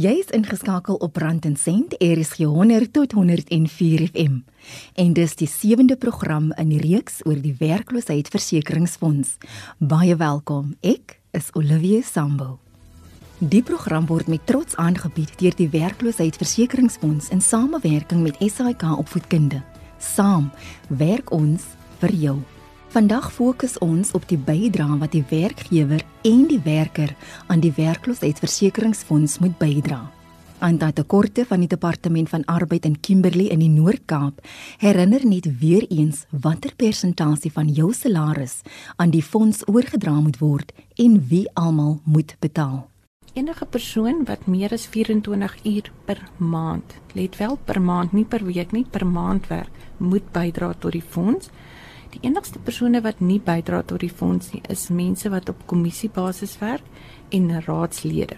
Jy is ingeskakel op Rand en Sent, RSG 100 tot 104 FM. En dis die sewende program in die reeks oor die werkloosheidsversekeringsfonds. Baie welkom. Ek is Olivia Sambo. Die program word met trots aangebied deur die werkloosheidsversekeringsfonds in samewerking met SAIK Opvoedkunde. Saam werk ons vir jou. Vandag fokus ons op die bydrae wat die werkgewer en die werker aan die werkloosheidsversekeringsfonds moet bydra. Aan daardie tekorte van die departement van arbeid in Kimberley in die Noord-Kaap herinner net weer eens watter persentasie van jou salaris aan die fonds oorgedra moet word en wie almal moet betaal. Enige persoon wat meer as 24 uur per maand, let wel per maand, nie per week nie, per maand werk, moet bydra tot die fonds. Die enigste persone wat nie bydra tot die fonds nie, is mense wat op kommissiebasis werk en raadslede.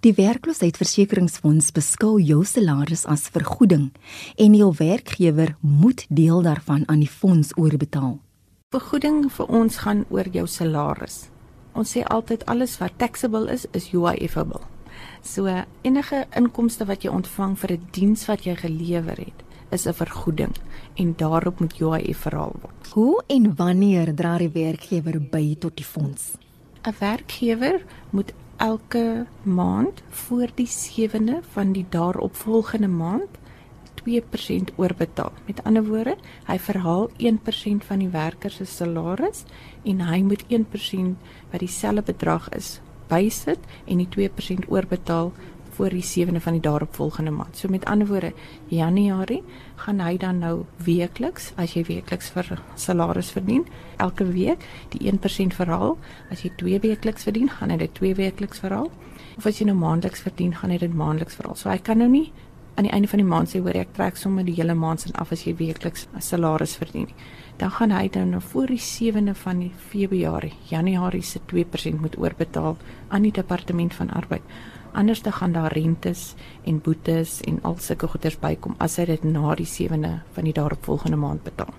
Die werkloosheidsversekeringsfonds beskou jou salaris as vergoeding en jou werkgewer moet deel daarvan aan die fonds oorbetaal. Vergoeding vir ons gaan oor jou salaris. Ons sê altyd alles wat taxable is, is UIF-able. So enige inkomste wat jy ontvang vir 'n diens wat jy gelewer het, is 'n vergoeding en daarop moet UIF verhaal word. Hoe en wanneer dra die werkgewer by tot die fonds? 'n Werkgewer moet elke maand voor die 7de van die daaropvolgende maand 2% oorbetaal. Met ander woorde, hy verhaal 1% van die werker se salaris en hy moet 1% wat dieselfde bedrag is bysit en die 2% oorbetaal voor die 7de van die daaropvolgende maand. So met ander woorde, Januarie gaan hy dan nou weekliks, as jy weekliks vir salaris verdien, elke week die 1% verhaal. As jy twee weekliks verdien, gaan hy dit twee weekliks verhaal. Of as jy nou maandeliks verdien, gaan hy dit maandeliks verhaal. So hy kan nou nie aan die einde van die maand sê hoor ek trek sommer die hele maand se af as jy weekliks 'n salaris verdien. Dan gaan hy dan nou voor die 7de van die Februarie, Januarie se 2% moet oorbetaal aan die departement van arbeid anders te gaan daar rentes en boetes en al sulke goederes bykom as hy dit na die 7de van die daaropvolgende maand betaal.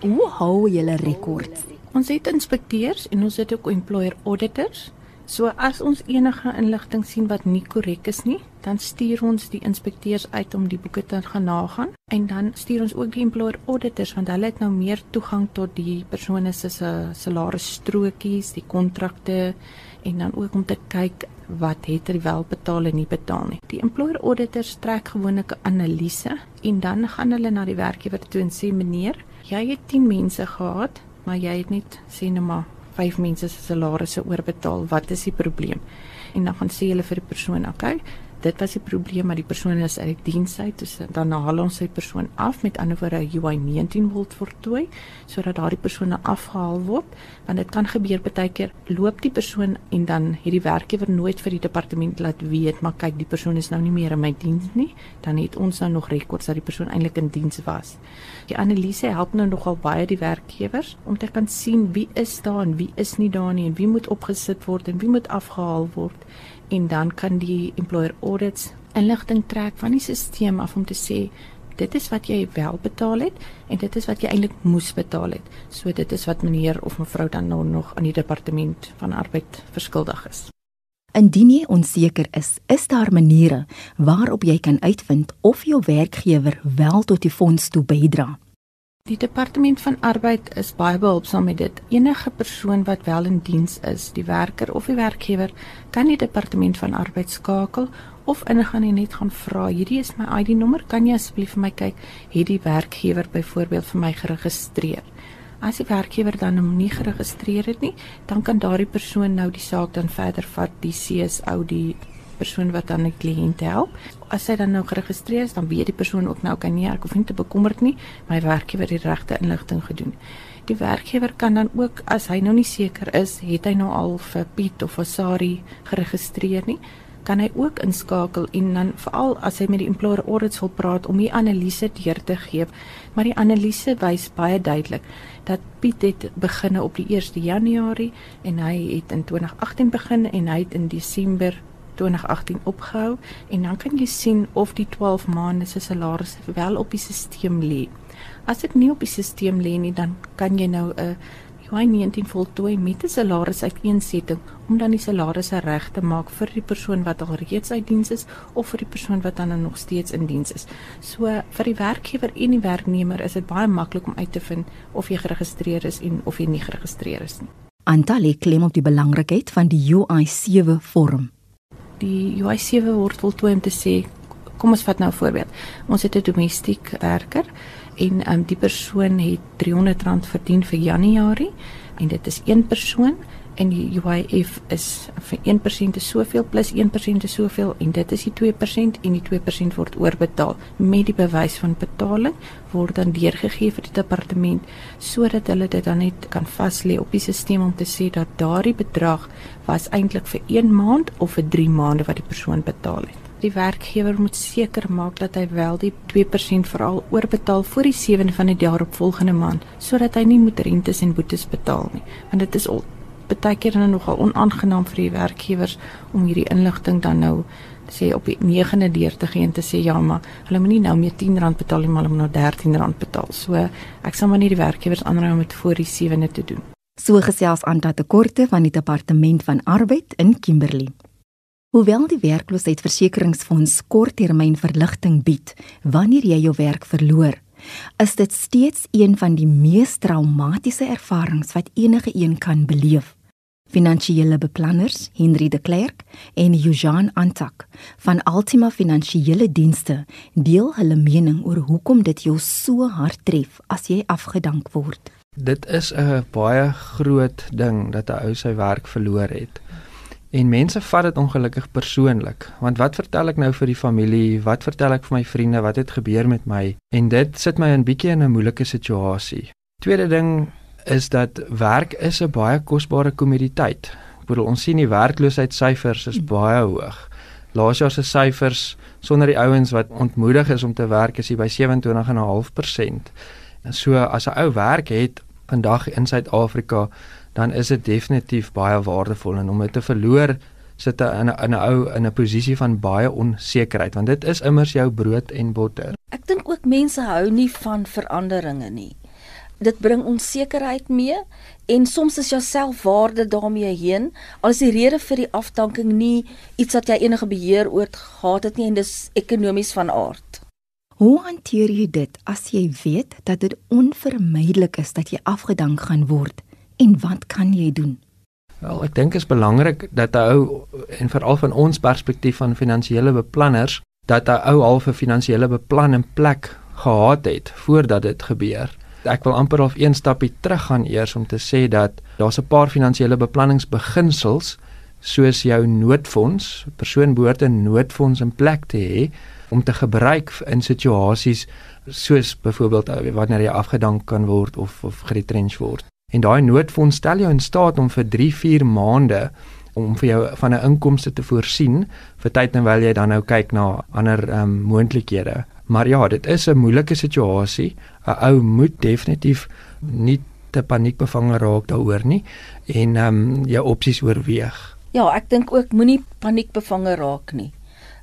Hoe hou julle rekord? Ons het inspekteurs en ons het ook employer auditors. So as ons enige inligting sien wat nie korrek is nie, dan stuur ons die inspekteurs uit om die boeke te gaan nagaan en dan stuur ons ook die employer auditors want hulle het nou meer toegang tot die persone se salarisstrokies, die kontrakte en dan ook om te kyk wat het hy wel betaal en nie betaal nie. Die employer auditors trek gewoonlik 'n analise en dan gaan hulle na die werkgewer toe en sê meneer, jy het 10 mense gehad, maar jy het net sê net maar 5 mense se salarisse oorbetaal. Wat is die probleem? En dan gaan sê hulle vir die persoon, "Oké, okay, dit was die probleem maar die persoon is uit die diens uit dus dan haal ons sy persoon af. Met ander woorde UI 19 word voltooi sodat daardie persoon afgehaal word. Want dit kan gebeur baie keer loop die persoon en dan het die werkgewer nooit vir die departement laat weet maar kyk die persoon is nou nie meer in my diens nie. Dan het ons nou nog rekords dat die persoon eintlik in diens was. Die analise help nou nogal baie die werkgewers om te kan sien wie is daar en wie is nie daar nie en wie moet opgesit word en wie moet afgehaal word en dan kan die employer audits inligting trek van die stelsel af om te sê dit is wat jy wel betaal het en dit is wat jy eintlik moes betaal het. So dit is wat meneer of mevrou dan nou nog aan die departement van arbeid verskuldig is. Indien jy onseker is, is daar maniere waarop jy kan uitvind of jou werkgewer wel tot die fonds toe bydra. Die departement van arbeid is baie behulpsaam met dit. Enige persoon wat wel in diens is, die werker of die werkgewer, kan die departement van arbeid skakel of ingaan en net gaan vra, hierdie is my ID-nommer, kan jy asseblief vir my kyk, het die werkgewer byvoorbeeld vir my geregistreer? As die werkgewer dan hom nie geregistreer het nie, dan kan daardie persoon nou die saak dan verder vat, die CSO die persoon wat dan die kliënt help. As hy dan nou geregistreer is, dan weet die persoon ook nou kan nie ek hoef nie te bekommerd nie, my werkgewer het die regte inligting gedoen. Die werkgewer kan dan ook as hy nou nie seker is, het hy nou al vir Piet of vir Sari geregistreer nie, kan hy ook inskakel en dan veral as hy met die employer audits wil praat om die analise deur te gee. Maar die analise wys baie duidelik dat Piet het begin op die 1 Januarie en hy het in 2018 begin en hy het in Desember 2018 opgehou en dan kan jy sien of die 12 maande se salaris wel op die stelsel lê. As dit nie op die stelsel lê nie, dan kan jy nou 'n UI 19 voltooi met 'n salarisuiteensetting om dan die salarisse reg te maak vir die persoon wat al reeds uit diens is of vir die persoon wat dan nog steeds in diens is. So vir die werkgewer en die werknemer is dit baie maklik om uit te vind of jy geregistreer is en of jy nie geregistreer is nie. Antalie klem op die belangrikheid van die UI7 vorm. Die UI7 word voltooi om te sê kom ons vat nou 'n voorbeeld. Ons het 'n domestiek werker en um, die persoon het R300 verdien vir Januarie en dit is een persoon en die UIF is vir 1% is soveel plus 1% is soveel en dit is die 2% en die 2% word oorbetaal. Met die bewys van betaling word dan deurgegee vir die departement sodat hulle dit dan net kan vas lê op die stelsel om te sê dat daardie bedrag was eintlik vir 1 maand of vir 3 maande wat die persoon betaal het. Die werkgewer moet seker maak dat hy wel die 2% veral oorbetaal voor die 7de van die daaropvolgende maand sodat hy nie moet rentes en boetes betaal nie want dit is al baie keer dan nogal onaangenaam vir die werkgewers om hierdie inligting dan nou sê op die 9de deur te gee en te sê ja maar hulle moet nie nou meer R10 betaal nie maar hulle moet nou R13 betaal. So ek sal maar nie die werkgewers aanraai om dit voor die 7de te doen. So gesels aan dat tekorte van die departement van arbeid in Kimberley. Hoewel die werkloosheidsversekeringsfonds korttermyn verligting bied wanneer jy jou werk verloor, is dit steeds een van die mees traumatiese ervarings wat enige een kan beleef. Finansiële beplanners Henry de Klerk en Eugene Antak van Altima Finansiële Dienste deel hulle mening oor hoekom dit jou so hard tref as jy afgedank word. Dit is 'n baie groot ding dat 'n ou sy werk verloor het. En mense vat dit ongelukkig persoonlik, want wat vertel ek nou vir die familie? Wat vertel ek vir my vriende wat het gebeur met my? En dit sit my in bietjie in 'n moeilike situasie. Tweede ding is dat werk is 'n baie kosbare kommoditeit. Ek bedoel ons sien die werkloosheidssyfers is baie hoog. Laas jaar se syfers sonder die ouens wat ontmoedig is om te werk is hier by 27.5%. En so as 'n ou werk het vandag in Suid-Afrika dan is dit definitief baie waardevol en om dit te verloor sit 'n in 'n ou in 'n posisie van baie onsekerheid want dit is immers jou brood en botter. Ek dink ook mense hou nie van veranderinge nie. Dit bring onsekerheid mee en soms is jou selfwaarde daarmee heen. Al is die rede vir die afdanking nie iets wat jy enige beheer oor gehad het nie en dis ekonomies van aard. Hoe hanteer jy dit as jy weet dat dit onvermydelik is dat jy afgedank gaan word? en wat kan jy doen? Wel, ek dink dit is belangrik dat 'n ou en veral van ons perspektief van finansiële beplanners dat 'n ou al 'n finansiële beplan in plek gehad het voordat dit gebeur. Ek wil amper half een stapie terug gaan eers om te sê dat daar's 'n paar finansiële beplanningsbeginsels soos jou noodfonds, persoon behoort 'n noodfonds in plek te hê om te gebruik in situasies soos byvoorbeeld wanneer jy afgedank kan word of of geretrench word. En daai noodfonds stel jou in staat om vir 3-4 maande om vir jou van 'n inkomste te voorsien vir tyd terwyl jy dan nou kyk na ander um, moontlikhede. Maar ja, dit is 'n moeilike situasie. 'n Ou moet definitief nie te paniekbevange raak daaroor nie en ehm um, jou opsies oorweeg. Ja, ek dink ook moenie paniekbevange raak nie.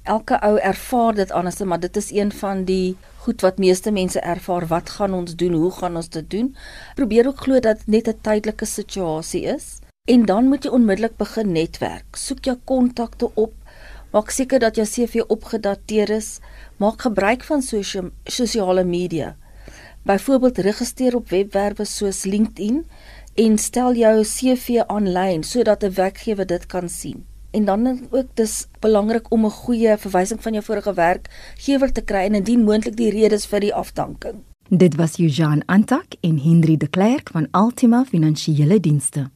Elke ou ervaar dit anders, maar dit is een van die goed wat meeste mense ervaar, wat gaan ons doen? Hoe gaan ons dit doen? Probeer ook glo dat net 'n tydelike situasie is en dan moet jy onmiddellik begin netwerk. Soek jou kontakte op. Maak seker dat jou CV opgedateer is. Maak gebruik van sosiale media. Byvoorbeeld registreer op webwerwe soos LinkedIn en stel jou CV aanlyn sodat 'n werkgewer dit kan sien en dan ook dis belangrik om 'n goeie verwysing van jou vorige werkgewer te kry en indien moontlik die redes vir die afdanking. Dit was Eugene Antak en Henry de Klerk van Altima Finansiële Dienste.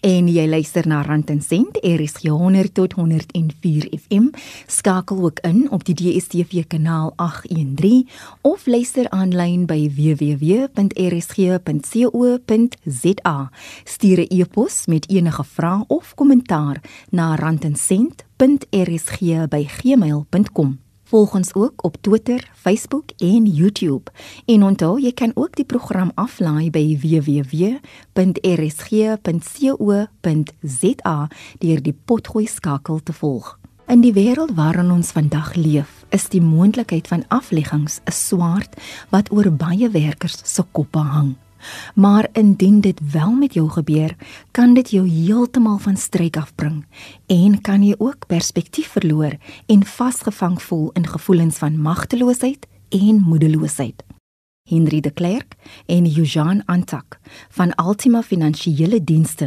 En jy luister na Rand en Sent, RSG 100 tot 104 FM. Skakel ook in op die DStv kanaal 813 of luister aanlyn by www.rsg.co.za. Stuur 'n e-pos met enige vrae of kommentaar na randensent.rsg@gmail.com. Volg ons ook op Twitter, Facebook en YouTube. En onthou, jy kan ook die program aflaai by www.rsg.co.za deur die potgooi skakel te volg. In die wêreld waarin ons vandag leef, is die moontlikheid van afleggings 'n swaard wat oor baie werkers se koppe hang. Maar indien dit wel met jou gebeur, kan dit jou heeltemal van streek afbring en kan jy ook perspektief verloor en vasgevang voel in gevoelens van magteloosheid en moedeloosheid. Henry de Klerk en Eugene Antak van Altima Finansiële Dienste.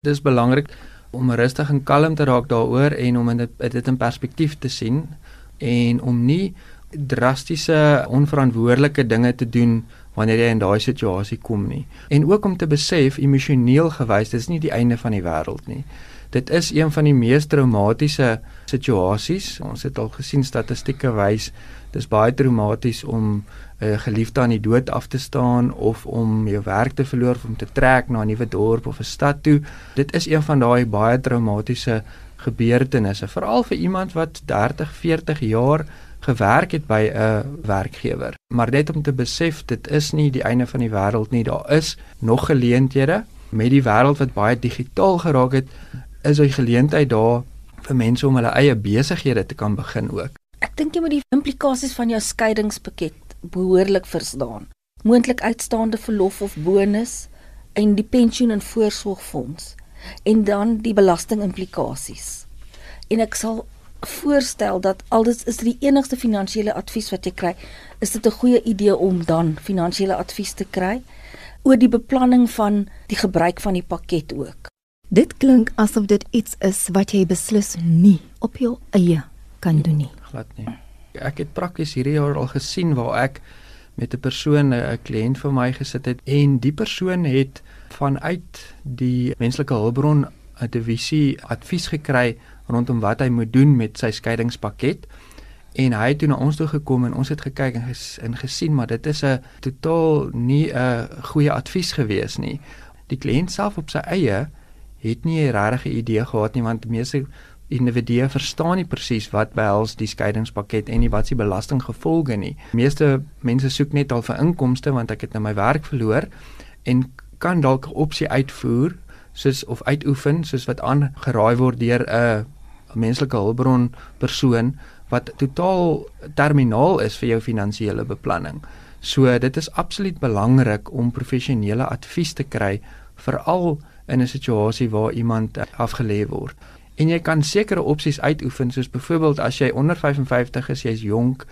Dis belangrik om rustig en kalm te raak daaroor en om dit dit in perspektief te sien en om nie drastiese onverantwoordelike dinge te doen wanneer jy in daai situasie kom nie. En ook om te besef emosioneel gewys, dit is nie die einde van die wêreld nie. Dit is een van die mees traumatiese situasies. Ons het al gesien statistieke wys dis baie traumaties om 'n uh, geliefde aan die dood af te staan of om jou werk te verloor of om te trek na 'n nuwe dorp of 'n stad toe. Dit is een van daai baie traumatiese gebeurtenisse, veral vir iemand wat 30, 40 jaar gewerk het by 'n werkgewer. Maar net om te besef dit is nie die einde van die wêreld nie. Daar is nog geleenthede met die wêreld wat baie digitaal geraak het. Is daar geleentheid daar vir mense om hulle eie besighede te kan begin ook. Ek dink jy moet die implikasies van jou skeiingspakket behoorlik verstaan. Moontlik uitstaande verlof of bonus en die pensioen en voorsorgfonds en dan die belastingimplikasies. En ek sal voorstel dat alles is die enigste finansiële advies wat jy kry, is dit 'n goeie idee om dan finansiële advies te kry oor die beplanning van die gebruik van die pakket ook. Dit klink asof dit iets is wat jy beslis nie op jou eie kan doen nie. Glad nie. Ek het prakties hierdie jaar al gesien waar ek met 'n persoon 'n kliënt vir my gesit het en die persoon het vanuit die menslike hulpbron 'n divisie advies gekry rondom wat hy moet doen met sy skeidingspakket en hy het toe na ons toe gekom en ons het gekyk en, ges, en gesien maar dit is 'n totaal nie 'n goeie advies gewees nie. Die kliënt self op sy eie het nie 'n regte idee gehad nie want meeste individue verstaan nie presies wat behels die skeidingspakket en nie wat se belastinggevolge nie. Meeste mense soek net al vir inkomste want ek het nou my werk verloor en kan dalk 'n opsie uitvoer soos of uitoefen soos wat aangeraai word deur 'n 'n menslike hulpbron persoon wat totaal terminaal is vir jou finansiële beplanning. So dit is absoluut belangrik om professionele advies te kry veral in 'n situasie waar iemand afgelê word. En jy kan sekere opsies uitoefen soos byvoorbeeld as jy onder 55 is, jy's jonk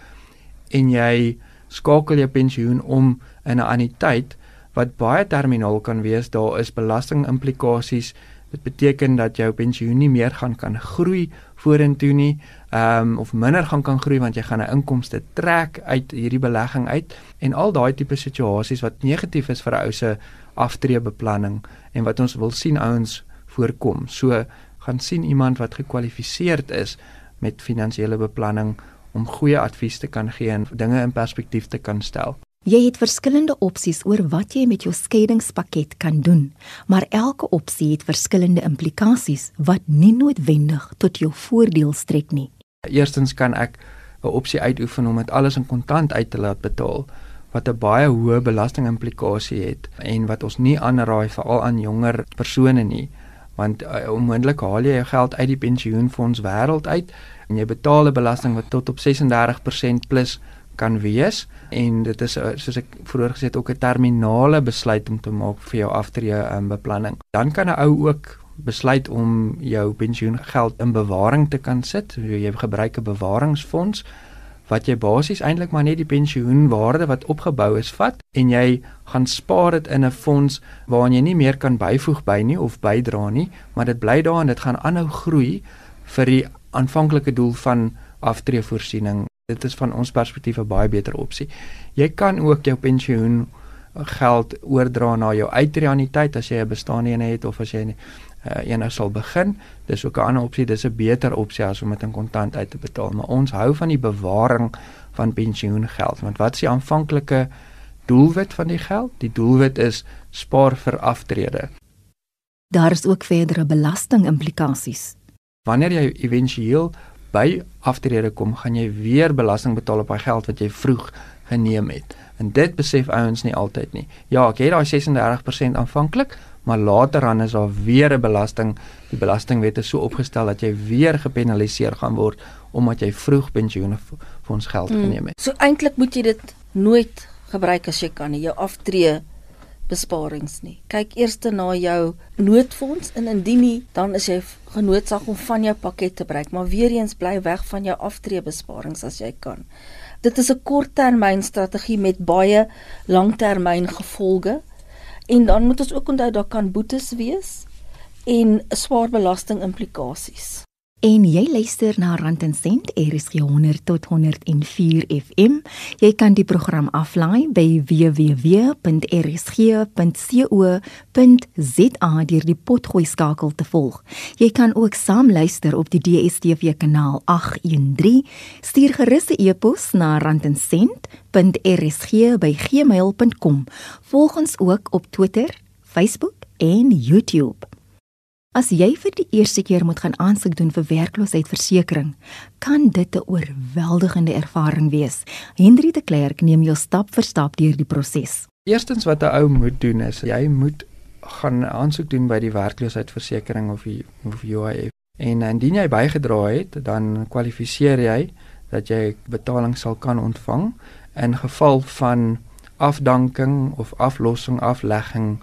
en jy skakel jou pensioen om in 'n anniteit wat baie terminaal kan wees, daar is belastingimplikasies Dit beteken dat jou pensioen nie meer gaan kan groei vorentoe nie, ehm um, of minder gaan kan groei want jy gaan 'n inkomste trek uit hierdie belegging uit en al daai tipe situasies wat negatief is vir 'n ou se aftreebeplanning en wat ons wil sien ouens voorkom. So gaan sien iemand wat gekwalifiseerd is met finansiële beplanning om goeie advies te kan gee en dinge in perspektief te kan stel. Jy het verskillende opsies oor wat jy met jou skeiingspakket kan doen, maar elke opsie het verskillende implikasies wat nie noodwendig tot jou voordeel strek nie. Eerstens kan ek 'n opsie uitoefen om dit alles in kontant uit te laat betaal wat 'n baie hoë belastingimplikasie het en wat ons nie aanraai veral aan jonger persone nie want uh, onmoontlik haal jy jou geld uit die pensioenfonds wêreld uit en jy betaal 'n belasting wat tot op 36% plus kan wees en dit is eh, soos ek vroeër gesê het ook 'n terminale besluit om te maak vir jou aftree um, beplanning. Dan kan 'n ou ook besluit om jou pensioengeld in bewaring te kan sit. Jy gebruik 'n bewaringsfonds wat jy basies eintlik maar net die pensioenwaarde wat opgebou is vat en jy gaan spaar dit in 'n fonds waaraan jy nie meer kan byvoeg by nie of bydra nie, maar dit bly daar en dit gaan aanhou groei vir die aanvanklike doel van aftreevoorsiening Dit is van ons perspektief 'n baie beter opsie. Jy kan ook jou pensioen geld oordra na jou uitreaniteit as jy 'n bestaande een het of as jy uh, een nou sal begin. Dis ook 'n ander opsie, dis 'n beter opsie as om dit in kontant uit te betaal, maar ons hou van die bewaring van pensioengeld want wat is die aanvanklike doelwit van die geld? Die doelwit is spaar vir aftrede. Daar is ook verdere belastingimplikasies. Wanneer jy éventueel by aftrede kom, gaan jy weer belasting betaal op daai geld wat jy vroeg geneem het. En dit besef ouens nie altyd nie. Ja, ek het daai 36% aanvanklik, maar later dan is daar weer 'n belasting. Die belastingwet is so opgestel dat jy weer gepenaliseer gaan word omdat jy vroeg pensioenfonds geld hmm. geneem het. So eintlik moet jy dit nooit gebruik as jy kan nie. Jou aftree besparings nie. Kyk eers na jou noodfonds en indien nie, dan is jy genoodsaak om van jou pakket te breek, maar weer eens bly weg van jou aftreebesparings as jy kan. Dit is 'n korttermynstrategie met baie langtermyngevolge. En dan moet ons ook onthou daar kan boetes wees en swaar belasting implikasies. En jy luister na Rand en Sent RSG 100 tot 104 FM. Jy kan die program aflaai by www.rsg.co.za deur die potgooi skakel te volg. Jy kan ook saam luister op die DStv kanaal 813. Stuur gerus 'n e-pos na randencent.rsg@gmail.com. Volg ons ook op Twitter, Facebook en YouTube. As jy vir die eerste keer moet gaan aansoek doen vir werkloosheidsversekering, kan dit 'n oorweldigende ervaring wees. Henry de Klerk neem jou stap vir stap deur die proses. Eerstens wat 'n ou moet doen is jy moet gaan aansoek doen by die werkloosheidsversekering of die of UIF. En indien jy bygedra het, dan kwalifiseer jy dat jy betaling sal kan ontvang in geval van afdanking of aflossing, aflegging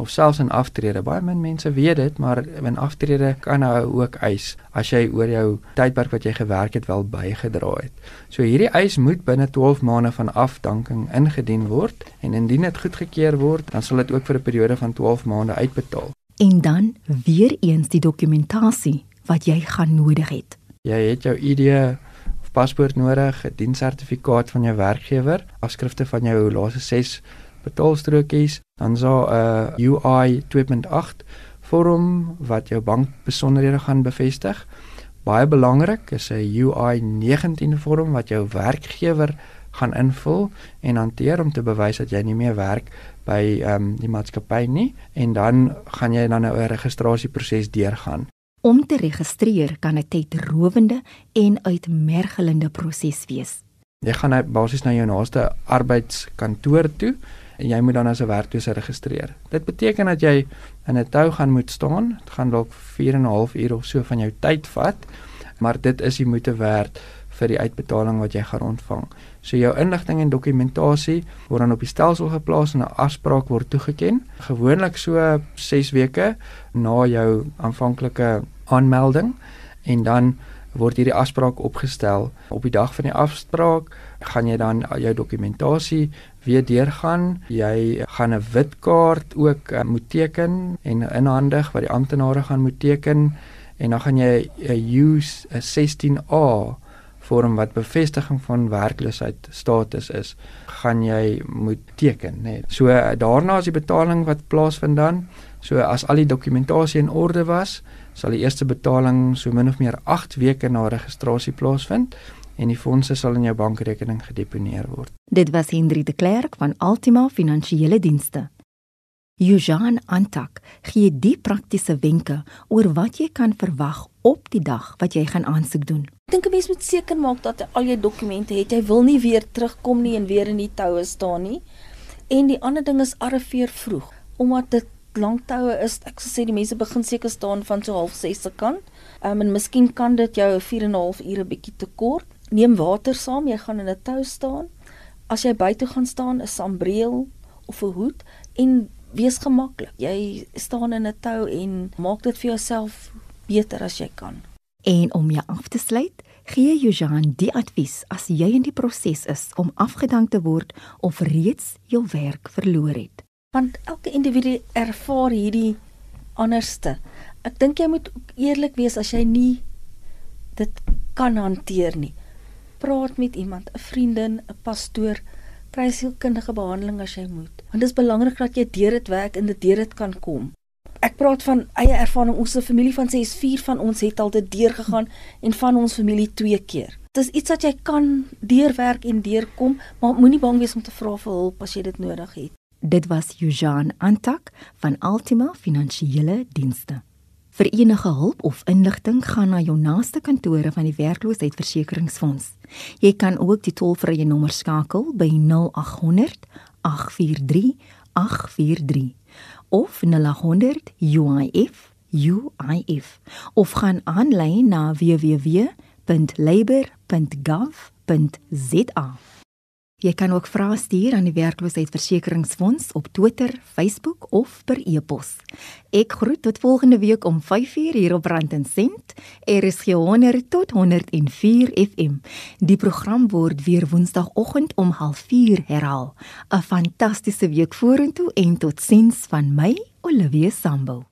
of selfs in aftrede. Baie min mense weet dit, maar in aftrede kan hy ook eis as jy oor jou tydperk wat jy gewerk het wel bygedra het. So hierdie eis moet binne 12 maande van afdanking ingedien word en indien dit goedgekeur word, dan sal dit ook vir 'n periode van 12 maande uitbetaal. En dan weer eens die dokumentasie wat jy gaan nodig het. Jy het jou ID paspoort nodig, 'n dienssertifikaat van jou werkgewer, afskrifte van jou laaste 6 betaalstrokies, dan is daar 'n uh, UI 2.8 vorm wat jou bankbesonderhede gaan bevestig. Baie belangrik is 'n UI 19 vorm wat jou werkgewer gaan invul en hanteer om te bewys dat jy nie meer werk by ehm um, die maatskappy nie en dan gaan jy dan 'n registrasieproses deurgaan. Om te registreer kan 'n tydrowende en uitmergelende proses wees. Jy gaan nou basies na jou naaste arbeidskantoor toe en jy moet dan as 'n werkloose registreer. Dit beteken dat jy in 'n tou gaan moet staan. Dit gaan dalk 4 en 'n half uur of so van jou tyd vat, maar dit is die moeite werd vir die uitbetaling wat jy gaan ontvang. So jou inligting en dokumentasie word dan op die stelsel geplaas en 'n afspraak word toegeken. Gewoonlik so 6 weke na jou aanvanklike aanmelding en dan word hierdie afspraak opgestel. Op die dag van die afspraak gaan jy dan jou dokumentasie weer deurgaan. Jy gaan 'n wit kaart ook uh, moet teken en inhandig wat die amptenare gaan moet teken en dan gaan jy 'n use 'n 16A vorm wat bevestiging van werkloosheid status is, gaan jy moet teken, nê. Nee. So daarna is die betaling wat plaasvind dan. So as al die dokumentasie in orde was, sal die eerste betaling so min of meer 8 weke na registrasie plaasvind en die fondse sal in jou bankrekening gedeponeer word. Dit was Hendrik de Klerk van Altima Finansiële Dienste. Yujan Antak gee die praktiese wenke oor wat jy kan verwag op die dag wat jy gaan aansoek doen. Ek dink 'n mens moet seker maak dat jy al jou dokumente het. Jy wil nie weer terugkom nie en weer in die toue staan nie. En die ander ding is arriveer vroeg omdat dit lang toue is. Ek sou sê die mense begin seker staan van so half 6 se kant. Um, en miskien kan dit jou 4 en 'n half ure bietjie te kort neem water saam, jy gaan in 'n tou staan. As jy buite gaan staan, 'n sambreel of 'n hoed en wees gemaklik. Jy staan in 'n tou en maak dit vir jouself beter as jy kan. En om jou af te sluit, gee Jojan die advies as jy in die proses is om afgedank te word of reeds jou werk verloor het. Want elke individu ervaar hierdie anderste. Ek dink jy moet eerlik wees as jy nie dit kan hanteer nie praat met iemand, 'n vriendin, 'n pastoor, kry sielkundige behandeling as jy moet. Want dit is belangrik dat jy deur dit werk en dit deur dit kan kom. Ek praat van eie ervaring. Ons se familie van 6 4 van ons het al dit deur gegaan en van ons familie twee keer. Dit is iets wat jy kan deurwerk en deurkom, maar moenie bang wees om te vra vir hulp as jy dit nodig het. Dit was Yujan Antak van Altima Finansiële Dienste. Vir enige hulp of inligting gaan na jou naaste kantore van die werkloosheidsversekeringsfonds. Jy kan ook die tollvrye nommer skakel by 0800 843 843 of 0800 UIF UIF of gaan aanlyn na www.labor.gov.za. Jy kan ook vrae stuur aan die werkloosheidsversekeringsfonds op Twitter, Facebook of per e-pos. Ek groet tot volgende week om 5:00 hier op Rand en Sent. Is 100 tot 104 FM. Die program word weer Woensdagoggend om 04:30 herhaal. 'n Fantastiese week vorentoe en totsiens van my, Olivia Sambul.